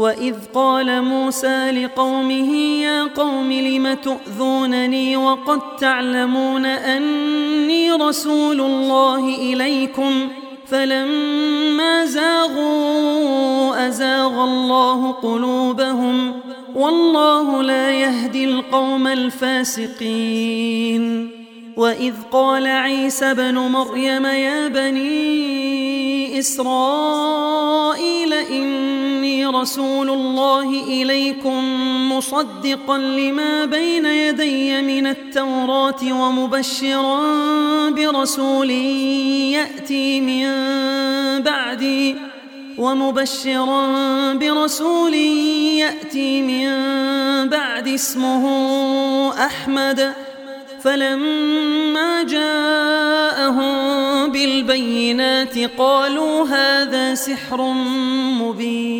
وإذ قال موسى لقومه يا قوم لم تؤذونني وقد تعلمون أني رسول الله إليكم فلما زاغوا أزاغ الله قلوبهم والله لا يهدي القوم الفاسقين وإذ قال عيسى بن مريم يا بني إسرائيل إني رسول الله إليكم مصدقا لما بين يدي من التوراة ومبشرا برسول يأتي من بعدي ومبشرا برسول يأتي من بعد اسمه أحمد فلما جاءهم بالبينات قالوا هذا سحر مبين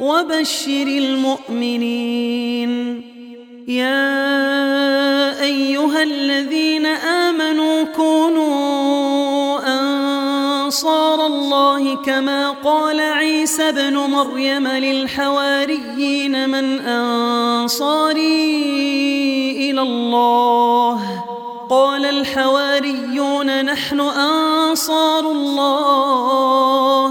وبشر المؤمنين. يا أيها الذين آمنوا كونوا أنصار الله كما قال عيسى بن مريم للحواريين من أنصاري إلى الله. قال الحواريون نحن أنصار الله.